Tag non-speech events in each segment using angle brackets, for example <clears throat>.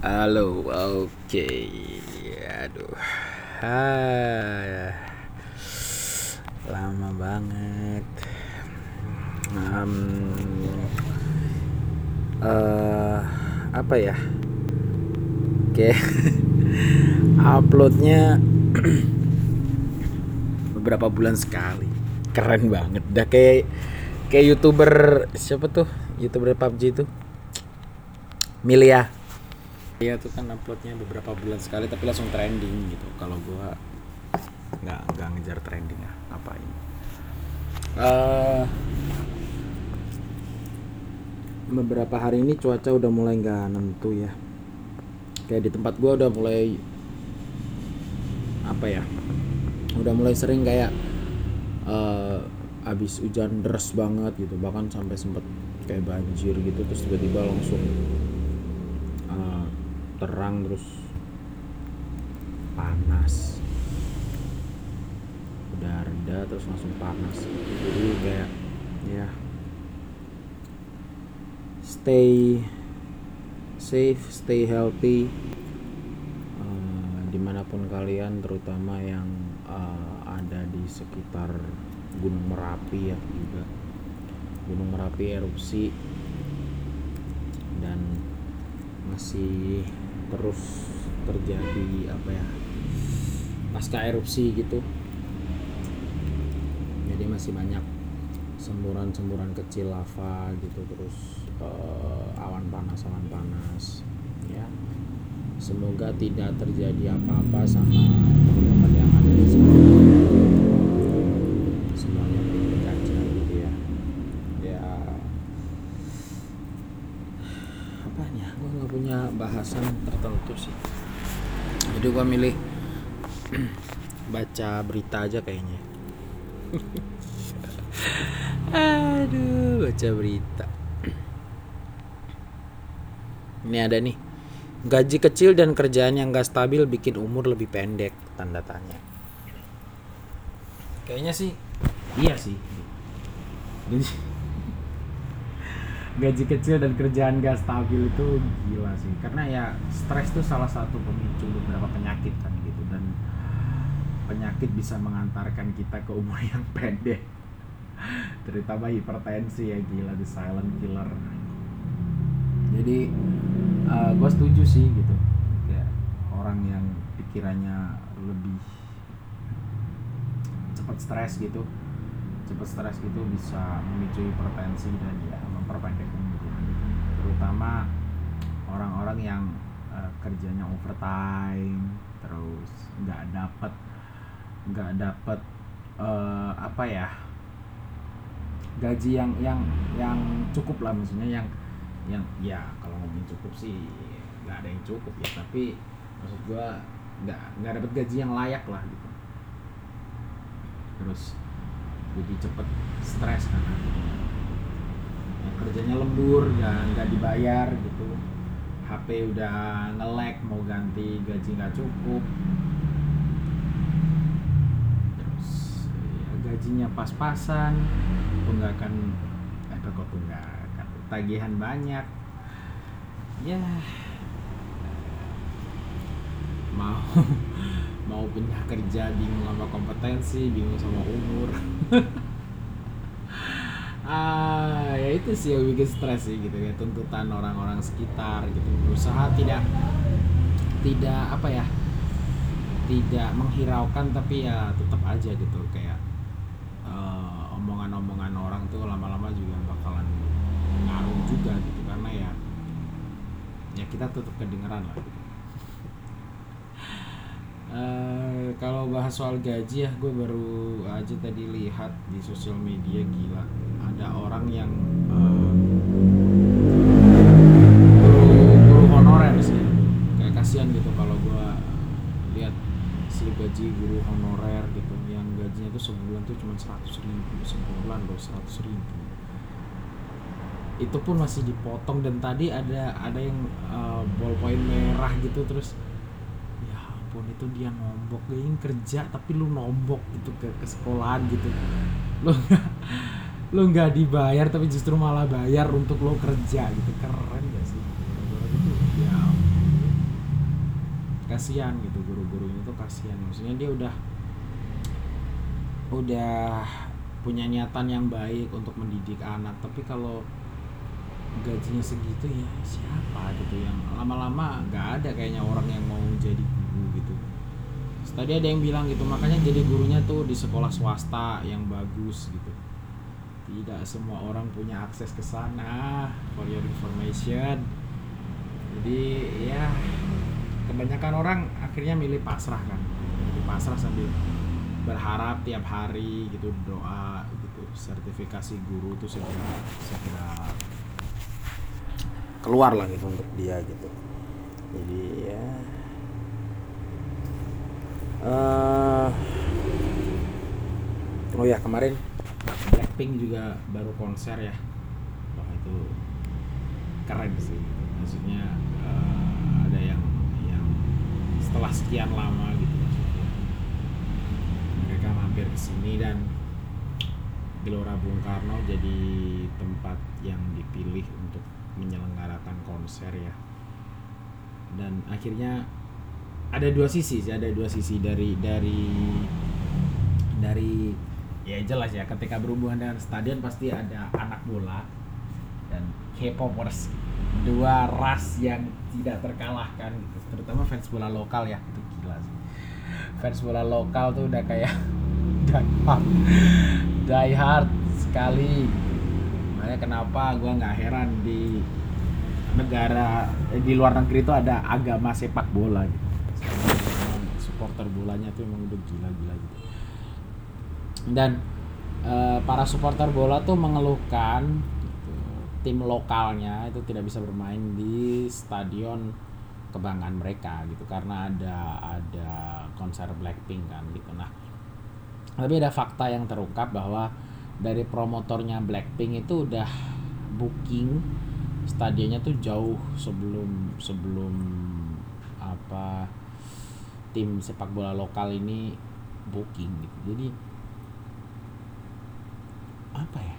Halo, oke. Aduh. Ah, lama banget. Um, eh, apa ya? Oke. <laughs> Uploadnya <clears throat> beberapa bulan sekali. Keren banget. Dah kayak kayak youtuber siapa tuh? Youtuber PUBG itu. Milia. Iya tuh kan uploadnya beberapa bulan sekali tapi langsung trending gitu. Kalau gua nggak nggak ngejar trending ah ngapain? Eh beberapa hari ini cuaca udah mulai nggak nentu ya. Kayak di tempat gua udah mulai apa ya? Udah mulai sering kayak eh abis hujan deras banget gitu bahkan sampai sempet kayak banjir gitu terus tiba-tiba langsung terang terus panas. Udah reda terus langsung panas. Jadi kayak ya stay safe stay healthy. Eh, di mana pun kalian terutama yang eh, ada di sekitar Gunung Merapi ya juga. Gunung Merapi erupsi dan masih terus terjadi apa ya pasca erupsi gitu. Jadi masih banyak semburan-semburan kecil lava gitu terus eh, awan panas awan panas ya. Semoga tidak terjadi apa-apa sama teman-teman yang ada di sini semuanya baik-baik aja gitu ya ya apanya gue nggak bahasan tertentu sih. Jadi gue milih <clears throat> baca berita aja kayaknya. <laughs> Aduh baca berita. <clears throat> Ini ada nih. Gaji kecil dan kerjaan yang gak stabil bikin umur lebih pendek tanda tanya. Kayaknya sih iya sih. <laughs> Jadi gaji kecil dan kerjaan gak stabil itu gila sih. Karena ya stres itu salah satu pemicu beberapa penyakit kan gitu. Dan penyakit bisa mengantarkan kita ke umur <laughs> yang pendek. Terutama hipertensi ya gila the silent killer. Jadi gue setuju sih gitu. Kayak orang yang pikirannya lebih cepat stres gitu cepat stres gitu bisa memicu hipertensi dan ya memperpendek umur terutama orang-orang yang eh, kerjanya overtime terus nggak dapat nggak dapat eh, apa ya gaji yang yang yang cukup lah maksudnya yang yang ya kalau ngomongin cukup sih nggak ada yang cukup ya tapi maksud gua nggak nggak dapat gaji yang layak lah gitu. Terus jadi cepet stres yang kerjanya lembur nggak nggak dibayar gitu. HP udah nge-lag mau ganti gaji nggak cukup. Terus ya, gajinya pas-pasan tunggakan eh kok tunggakan. Tagihan banyak. Ya mau <laughs> mau pindah kerja bingung sama kompetensi bingung sama umur. <laughs> Ah itu sih yang bikin stres sih gitu ya tuntutan orang-orang sekitar gitu berusaha tidak tidak apa ya tidak menghiraukan tapi ya tetap aja gitu kayak eh, omongan-omongan orang tuh lama-lama juga bakalan ngaruh juga gitu karena ya ya kita tetap kedengeran lah. <laughs> Eh, kalau bahas soal gaji ya gue baru aja tadi lihat di sosial media gila yang eh, guru guru honorer sih. Kayak kasihan gitu kalau gue lihat si gaji guru honorer gitu yang gajinya tuh sebulan tuh cuma seratus ribu sebulan loh seratus ribu. Itu pun masih dipotong dan tadi ada ada yang eh, ballpoint merah gitu terus ya ampun itu dia nombok dia ingin kerja tapi lu nombok gitu ke, ke sekolahan gitu. Lu lu nggak dibayar tapi justru malah bayar untuk lo kerja gitu. Keren gak sih? Ya kasihan gitu guru-gurunya tuh kasihan. Maksudnya dia udah udah punya niatan yang baik untuk mendidik anak. Tapi kalau gajinya segitu ya siapa gitu yang lama-lama nggak ada kayaknya orang yang mau jadi guru gitu. Tadi ada yang bilang gitu makanya jadi gurunya tuh di sekolah swasta yang bagus gitu tidak semua orang punya akses ke sana for your information. Jadi ya kebanyakan orang akhirnya milih pasrah kan. Milih pasrah sambil berharap tiap hari gitu doa gitu sertifikasi guru tuh segera segera keluar lah gitu untuk dia gitu. Jadi ya uh, oh ya kemarin Blackpink juga baru konser ya. Wah itu keren sih. Maksudnya uh, ada yang yang setelah sekian lama gitu mampir ke sini dan Gelora Bung Karno jadi tempat yang dipilih untuk menyelenggarakan konser ya. Dan akhirnya ada dua sisi sih ada dua sisi dari dari dari ya jelas ya ketika berhubungan dengan stadion pasti ada anak bola dan K-popers dua ras yang tidak terkalahkan gitu. Terutama fans bola lokal ya itu gila sih. Fans bola lokal tuh udah kayak <laughs> die hard. Die hard sekali. Makanya kenapa gue nggak heran di negara eh, di luar negeri itu ada agama sepak bola gitu. Supporter bolanya tuh emang udah gila-gila gitu dan e, para supporter bola tuh mengeluhkan gitu, tim lokalnya itu tidak bisa bermain di stadion kebanggaan mereka gitu karena ada ada konser Blackpink kan gitu. Nah tapi ada fakta yang terungkap bahwa dari promotornya Blackpink itu udah booking stadionnya tuh jauh sebelum sebelum apa tim sepak bola lokal ini booking gitu. Jadi apa ya?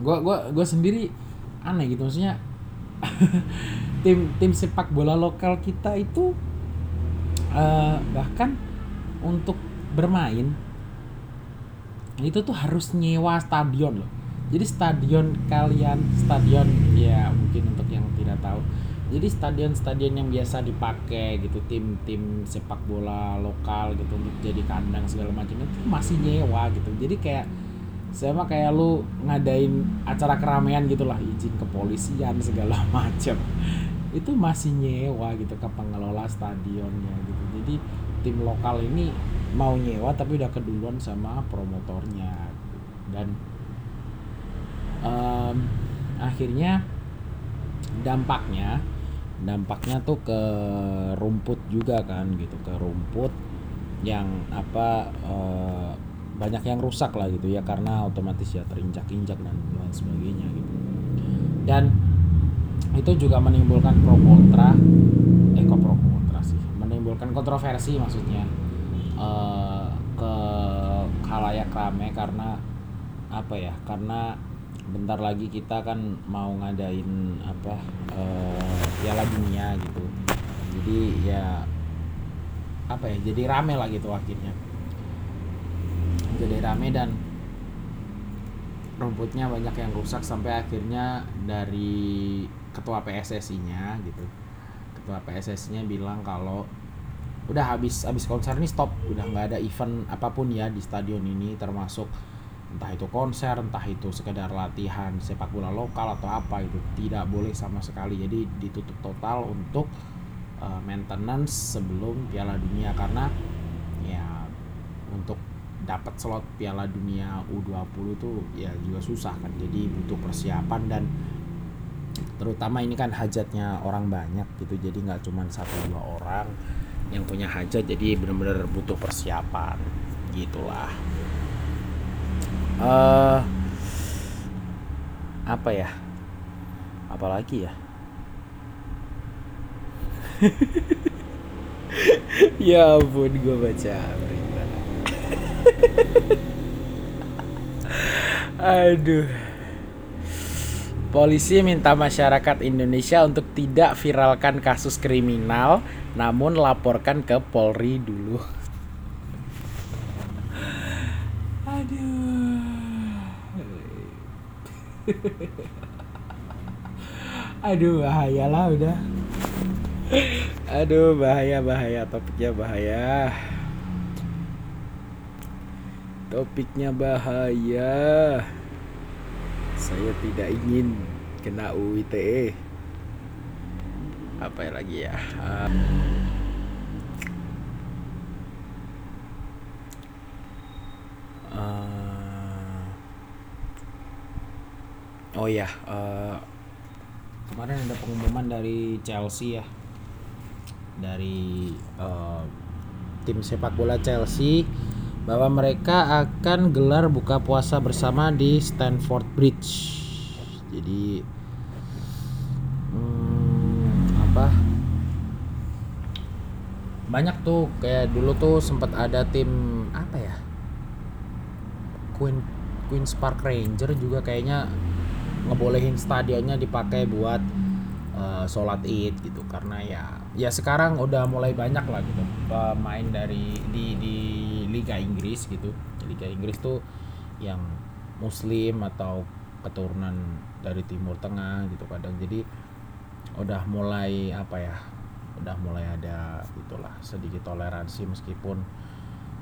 Gua gua gua sendiri aneh gitu maksudnya <laughs> tim tim sepak bola lokal kita itu uh, bahkan untuk bermain itu tuh harus nyewa stadion loh. Jadi stadion kalian stadion ya mungkin untuk yang tidak tahu. Jadi stadion-stadion yang biasa dipakai gitu tim-tim sepak bola lokal gitu untuk jadi kandang segala macam itu masih nyewa gitu. Jadi kayak sama kayak lu ngadain acara keramaian gitulah izin kepolisian segala <laughs> macam. Itu masih nyewa gitu ke pengelola stadionnya gitu. Jadi tim lokal ini mau nyewa tapi udah keduluan sama promotornya. Dan um, akhirnya dampaknya dampaknya tuh ke rumput juga kan gitu ke rumput yang apa uh, banyak yang rusak lah gitu ya karena otomatis ya terinjak-injak dan lain sebagainya gitu. Dan itu juga menimbulkan pro kontra eh kok pro kontra sih? Menimbulkan kontroversi maksudnya uh, ke khalayak rame karena apa ya karena bentar lagi kita kan mau ngadain apa uh, piala dunia gitu. Jadi ya apa ya jadi rame lah gitu akhirnya jadi rame dan rumputnya banyak yang rusak sampai akhirnya dari ketua PSSI-nya gitu. Ketua PSSI-nya bilang kalau udah habis habis konser ini stop. Udah nggak ada event apa pun ya di stadion ini termasuk entah itu konser entah itu sekedar latihan sepak bola lokal atau apa itu tidak boleh sama sekali. Jadi ditutup total untuk uh, maintenance sebelum Piala Dunia karena dapat slot Piala Dunia U20 tuh ya juga susah kan. Jadi butuh persiapan dan terutama ini kan hajatnya orang banyak gitu. Jadi nggak cuma satu dua orang yang punya hajat jadi benar-benar butuh persiapan gitulah. Uh, apa ya? Apalagi ya? <laughs> Ya ampun gue baca <laughs> aduh Polisi minta masyarakat Indonesia untuk tidak viralkan kasus kriminal, namun laporkan ke Polri dulu. Aduh. Aduh, bahaya lah udah. Aduh, bahaya bahaya topiknya bahaya. Topiknya bahaya. Saya tidak ingin kena UITE. Apa lagi ya? Uh, oh ya, uh, kemarin ada pengumuman dari Chelsea ya, dari uh, tim sepak bola Chelsea bahwa mereka akan gelar buka puasa bersama di Stanford Bridge. Jadi hmm, apa? Banyak tuh kayak dulu tuh sempat ada tim apa ya? Queen Queens Park Ranger juga kayaknya ngebolehin stadionnya dipakai buat uh, sholat id gitu karena ya ya sekarang udah mulai banyak lah gitu pemain dari di di Liga Inggris gitu. Liga Inggris tuh yang Muslim atau keturunan dari Timur Tengah gitu kadang. Jadi udah mulai apa ya udah mulai ada itulah sedikit toleransi meskipun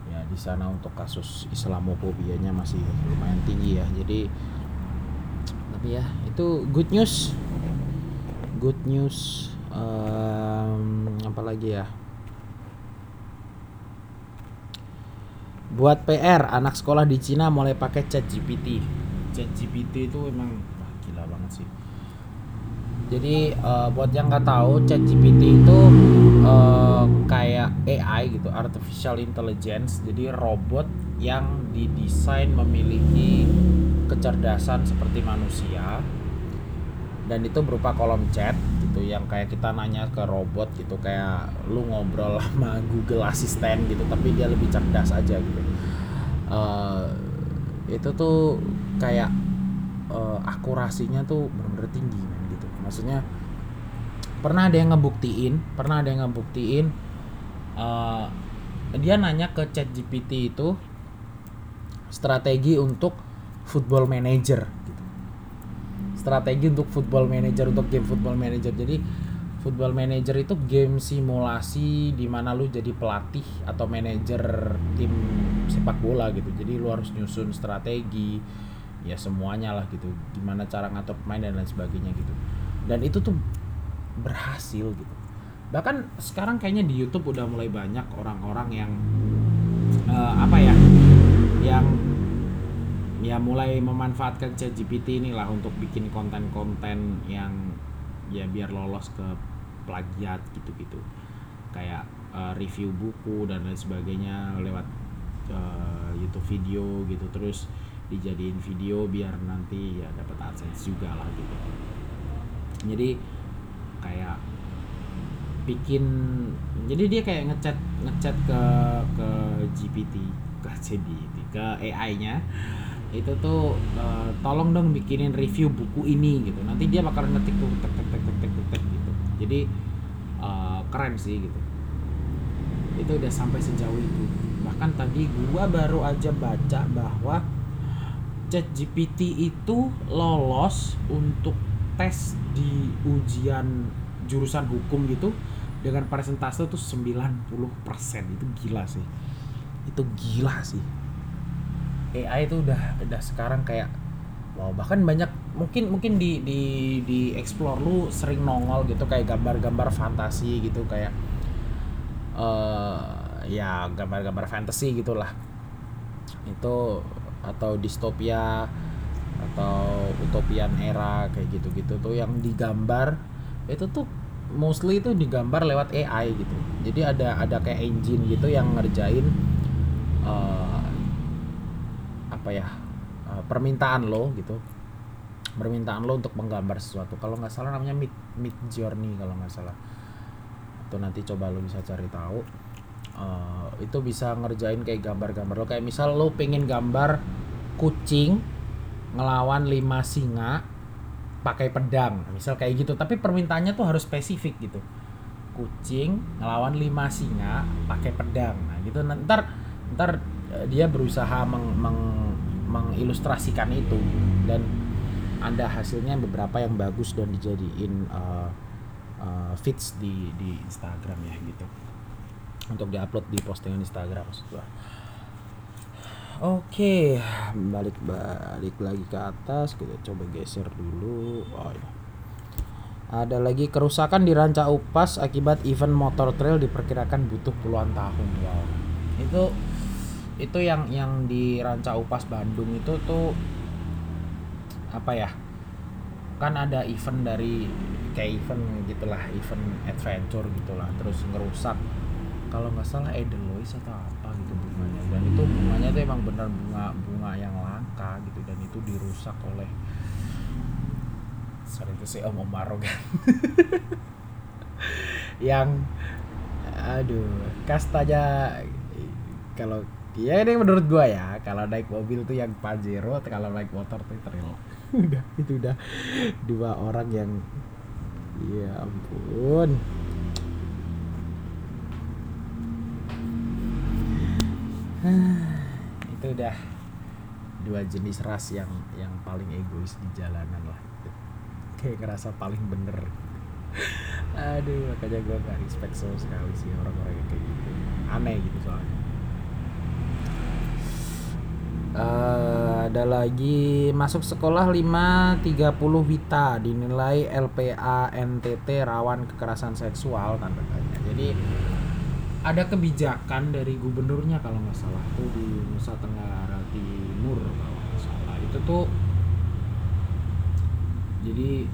ya di sana untuk kasus Islamofobianya masih lumayan tinggi ya. Jadi tapi ya itu good news. Good news um, apa lagi ya buat PR anak sekolah di Cina mulai pakai chat GPT chat GPT itu emang wah, gila banget sih. Jadi uh, buat yang nggak tahu chat GPT itu uh, kayak AI gitu artificial intelligence. Jadi robot yang didesain memiliki kecerdasan seperti manusia. Dan itu berupa kolom chat gitu yang kayak kita nanya ke robot gitu kayak lu ngobrol <laughs> sama Google Assistant gitu tapi dia lebih cerdas aja gitu. Uh, itu tuh kayak uh, akurasinya tuh benar-benar tinggi man gitu. Maksudnya pernah ada yang ngebuktiin pernah ada yang ngebuktiin uh, dia nanya ke chat GPT itu strategi untuk football manager strategi untuk football manager untuk game football manager. Jadi football manager itu game simulasi di mana lu jadi pelatih atau manajer tim sepak bola gitu. Jadi lu harus nyusun strategi ya semuanya lah gitu. Gimana cara ngatur pemain dan lain sebagainya gitu. Dan itu tuh berhasil gitu. Bahkan sekarang kayaknya di YouTube udah mulai banyak orang-orang yang uh, apa ya yang ya mulai memanfaatkan ChatGPT inilah untuk bikin konten-konten yang ya biar lolos ke plagiat gitu-gitu. Kayak uh, review buku dan lain sebagainya lewat uh, YouTube video gitu. Terus dijadiin video biar nanti ya dapat adsense juga lah gitu. Jadi kayak bikin jadi dia kayak ngechat ngechat ke ke GPT ke GPT ke AI-nya itu tuh uh, tolong dong bikinin review buku ini gitu. Nanti dia bakal ngetik tuh tek tek tek tek tek tek, gitu. Jadi uh, keren sih gitu. Itu udah sampai sejauh itu. Bahkan tadi gua baru aja baca bahwa ChatGPT itu lolos untuk tes di ujian jurusan hukum gitu dengan persentase tuh 90% itu gila sih. Itu gila sih AI itu udah udah sekarang kayak wow bahkan banyak mungkin mungkin di di di explore lu sering nongol gitu kayak gambar-gambar fantasi gitu kayak uh, ya gambar-gambar fantasi gitulah. Itu atau distopia atau utopian era kayak gitu-gitu tuh yang digambar itu tuh mostly itu digambar lewat AI gitu. Jadi ada ada kayak engine gitu yang ngerjain uh, apa ya uh, permintaan lo gitu. Permintaan lo untuk menggambar sesuatu. Kalau nggak salah namanya mid mid journey kalau nggak salah. Itu nanti coba lo bisa cari tahu. Uh, itu bisa ngerjain kayak gambar-gambar lo. Kayak misal lo pengen gambar kucing ngelawan lima singa pakai pedang. Misal kayak gitu. Tapi permintaannya tuh harus spesifik gitu. Kucing ngelawan lima singa pakai pedang. Nah gitu. Ntar ntar eh, dia berusaha meng, meng, mengilustrasikan itu dan ada hasilnya beberapa yang bagus dan dijadiin uh, uh, feeds di di Instagram ya gitu untuk diupload di postingan Instagram. Oke, balik balik lagi ke atas, kita coba geser dulu. Oh ya. Ada lagi kerusakan di ranca upas akibat event motor trail diperkirakan butuh puluhan tahun. Wow. Itu itu yang yang di ranca upas Bandung itu tuh apa ya? Kan ada event dari kayak event gitulah, event adventure gitulah, terus ngerusak kalau nggak salah Edelweiss atau apa gitu bunganya dan itu bunganya itu emang benar bunga bunga yang langka gitu dan itu dirusak oleh sorry itu si Om Omaro kan <laughs> yang aduh kastanya kalau ya ini menurut gua ya kalau naik mobil tuh yang Pajero kalau naik motor tuh trail <laughs> udah itu udah dua orang yang ya ampun. <sighs> Itu udah dua jenis ras yang yang paling egois di jalanan lah. Kayak ngerasa paling bener. <laughs> Aduh makanya gue gak respect sama sekali sih orang-orang yang kayak gitu. Aneh gitu soalnya Uh, ada lagi masuk sekolah 530 Wita dinilai LPA NTT rawan kekerasan seksual tanda tanya. Jadi ada kebijakan dari gubernurnya kalau nggak salah tuh di Nusa Tenggara Timur kalau nggak salah. Itu tuh jadi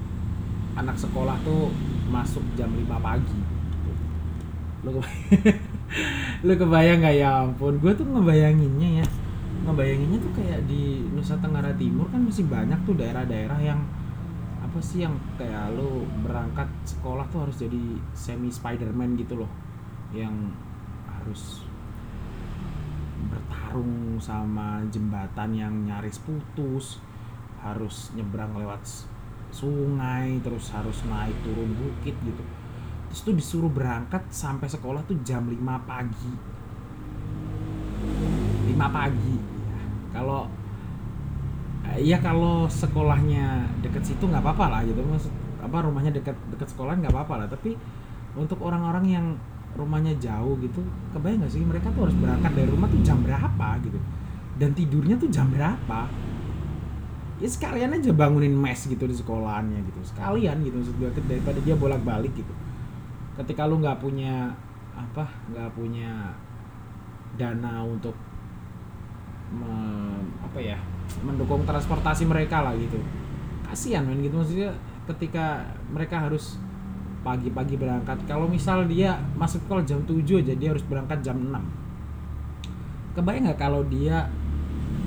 anak sekolah tuh masuk jam 5 pagi. Lu kebayang, <laughs> lu kebayang nggak? Ya ampun gue tuh ngebayanginnya ya ngebayanginnya tuh kayak di Nusa Tenggara Timur kan masih banyak tuh daerah-daerah yang apa sih yang kayak lu berangkat sekolah tuh harus jadi semi Spiderman gitu loh. Yang harus bertarung sama jembatan yang nyaris putus harus nyebrang lewat sungai terus harus naik turun bukit gitu. Terus tuh disuruh berangkat sampai sekolah tuh jam 5 pagi. 5 pagi kalau ya kalau sekolahnya deket situ nggak apa-apa lah gitu. Maksud apa rumahnya dekat dekat sekolah nggak apa-apa lah. Tapi untuk orang-orang yang rumahnya jauh gitu kebayang gak sih mereka tuh harus berangkat dari rumah tuh jam berapa gitu? Dan tidurnya tuh jam berapa? Ya sekalian aja bangunin mes gitu di sekolahannya gitu sekalian gitu. Maksud gue daripada dia bolak balik gitu. Ketika lu nggak punya apa nggak punya dana untuk me, apa ya mendukung transportasi mereka lah gitu. Kasihan men gitu. Maksudnya ketika mereka harus pagi-pagi berangkat. Kalau misal dia masuk sekolah jam 7 aja dia harus berangkat jam 6 kebayang nggak kalau dia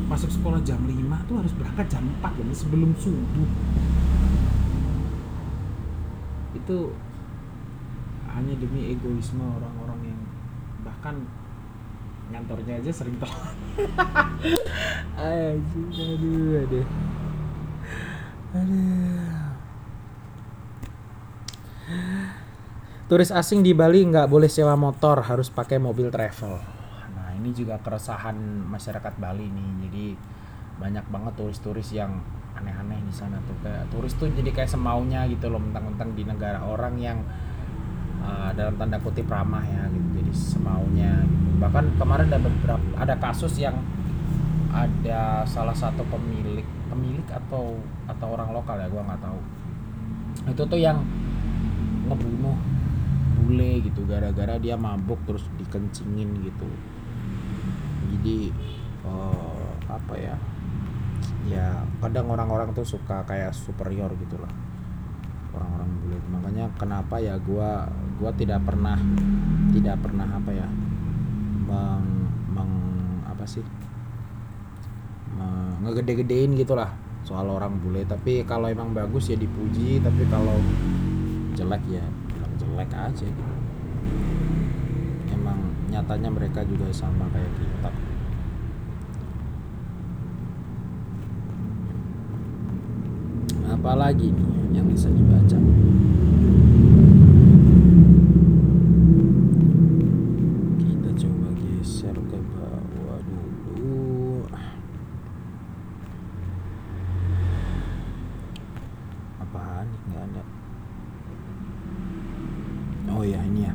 masuk sekolah jam 5 tuh harus berangkat jam 4 jadi sebelum subuh? Itu hanya demi egoisme orang-orang yang bahkan ngantornya aja sering telat <laughs> aduh aduh aduh aduh Turis asing di Bali nggak boleh sewa motor, harus pakai mobil travel. Nah ini juga keresahan masyarakat Bali nih. Jadi banyak banget turis-turis yang aneh-aneh di sana tuh kayak turis tuh jadi kayak semaunya gitu loh mentang-mentang di negara orang yang uh, dalam tanda kutip ramah ya gitu. Jadi semaunya gitu. bahkan kemarin ada beberapa ada kasus yang ada salah satu pemilik pemilik atau atau orang lokal ya gua nggak tahu. Itu tuh yang ngebunuh bule gitu. Gara-gara dia mabuk terus dikencingin gitu. Jadi uh, apa ya ya kadang orang-orang tuh suka kayak superior gitulah orang-orang bule. Makanya kenapa ya gua gua tidak pernah tidak pernah apa ya meng, meng apa sih ngegede-gedein gitulah soal orang bule. Tapi kalau emang bagus ya dipuji tapi kalau jelek ya bilang jelek aja gitu. Emang nyatanya mereka juga sama kayak kita. Apalagi nih yang bisa dibaca kita coba geser ke bawah dulu apaan nih nggak ada oh ya ini ya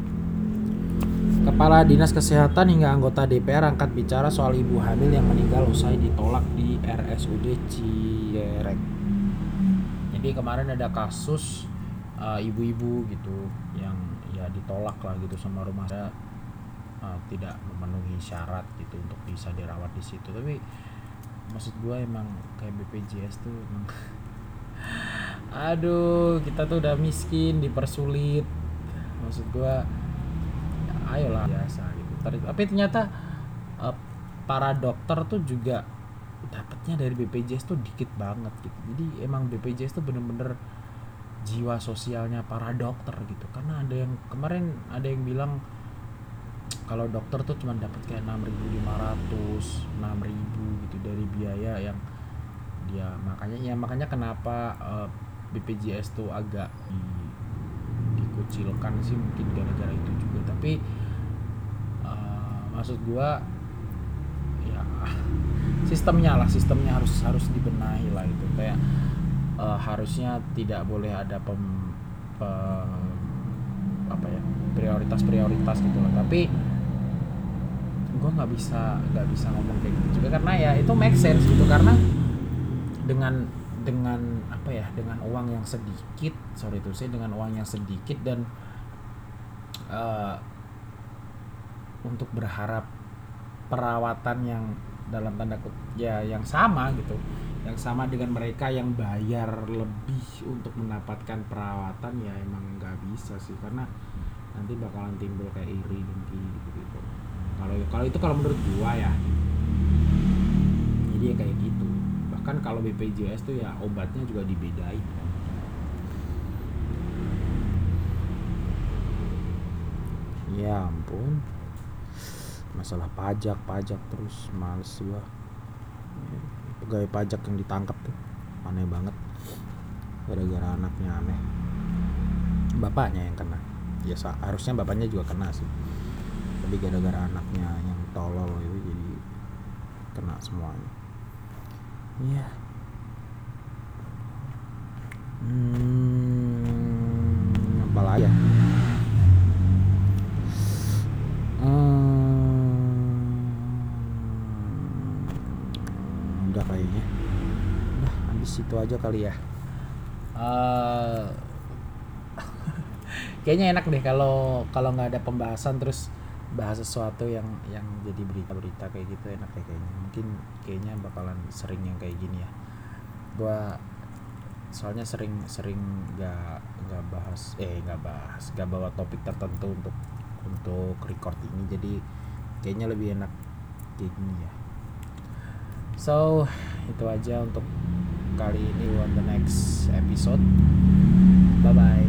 Dinas Kesehatan hingga anggota DPR angkat bicara soal ibu hamil yang meninggal usai ditolak di RSUD Cierek. Jadi kemarin ada kasus uh, ibu-ibu gitu yang ya ditolak lah gitu sama rumah saya uh, tidak memenuhi syarat gitu untuk bisa dirawat di situ. Tapi maksud gua emang kayak BPJS tuh emang <laughs> aduh kita tuh udah miskin dipersulit maksud gua ayolah biasa gitu. Tapi ternyata uh, para dokter tuh juga dapatnya dari BPJS tuh dikit banget gitu. Jadi emang BPJS tuh bener-bener jiwa sosialnya para dokter gitu. Karena ada yang kemarin ada yang bilang kalau dokter tuh cuma dapat kayak 6.500 6.000 gitu dari biaya yang dia makanya ya makanya kenapa uh, BPJS tuh agak di, dikucilkan sih mungkin gara-gara itu juga. Tapi maksud gua ya sistemnya lah sistemnya harus harus dibenahi lah itu. Kayak uh, harusnya tidak boleh ada pem, pem apa ya prioritas prioritas gitu loh. Tapi gue nggak bisa nggak bisa ngomong kayak gitu juga karena ya itu make sense gitu. Karena dengan dengan apa ya dengan uang yang sedikit sorry itu sih dengan uang yang sedikit dan uh, untuk berharap perawatan yang dalam tanda kutip ya yang sama gitu. Yang sama dengan mereka yang bayar lebih untuk mendapatkan perawatan ya emang nggak bisa sih. Karena nanti bakalan timbul kayak iri dengki gitu gitu kalau kalau itu kalau menurut gua ya. Jadi ya kayak gitu. Bahkan kalau BPJS tuh ya obatnya juga dibedain. Ya ampun masalah pajak pajak terus males gua. Pegawai pajak yang ditangkap tuh aneh banget. Gara-gara anaknya aneh. Bapaknya yang kena. Ya harusnya bapaknya juga kena sih. Tapi gara-gara anaknya yang tolol itu jadi kena semuanya. Iya. Hmm, apalagi ya situ aja kali ya. Uh, <laughs> kayaknya enak deh kalau kalau nggak ada pembahasan terus bahas sesuatu yang yang jadi berita-berita kayak gitu enak ya kayaknya. Mungkin kayaknya bakalan sering yang kayak gini ya. Gua soalnya sering sering nggak nggak bahas eh nggak bahas nggak bawa topik tertentu untuk untuk record ini. Jadi kayaknya lebih enak kayak gini ya. So itu aja untuk kali ini on the next episode. Bye bye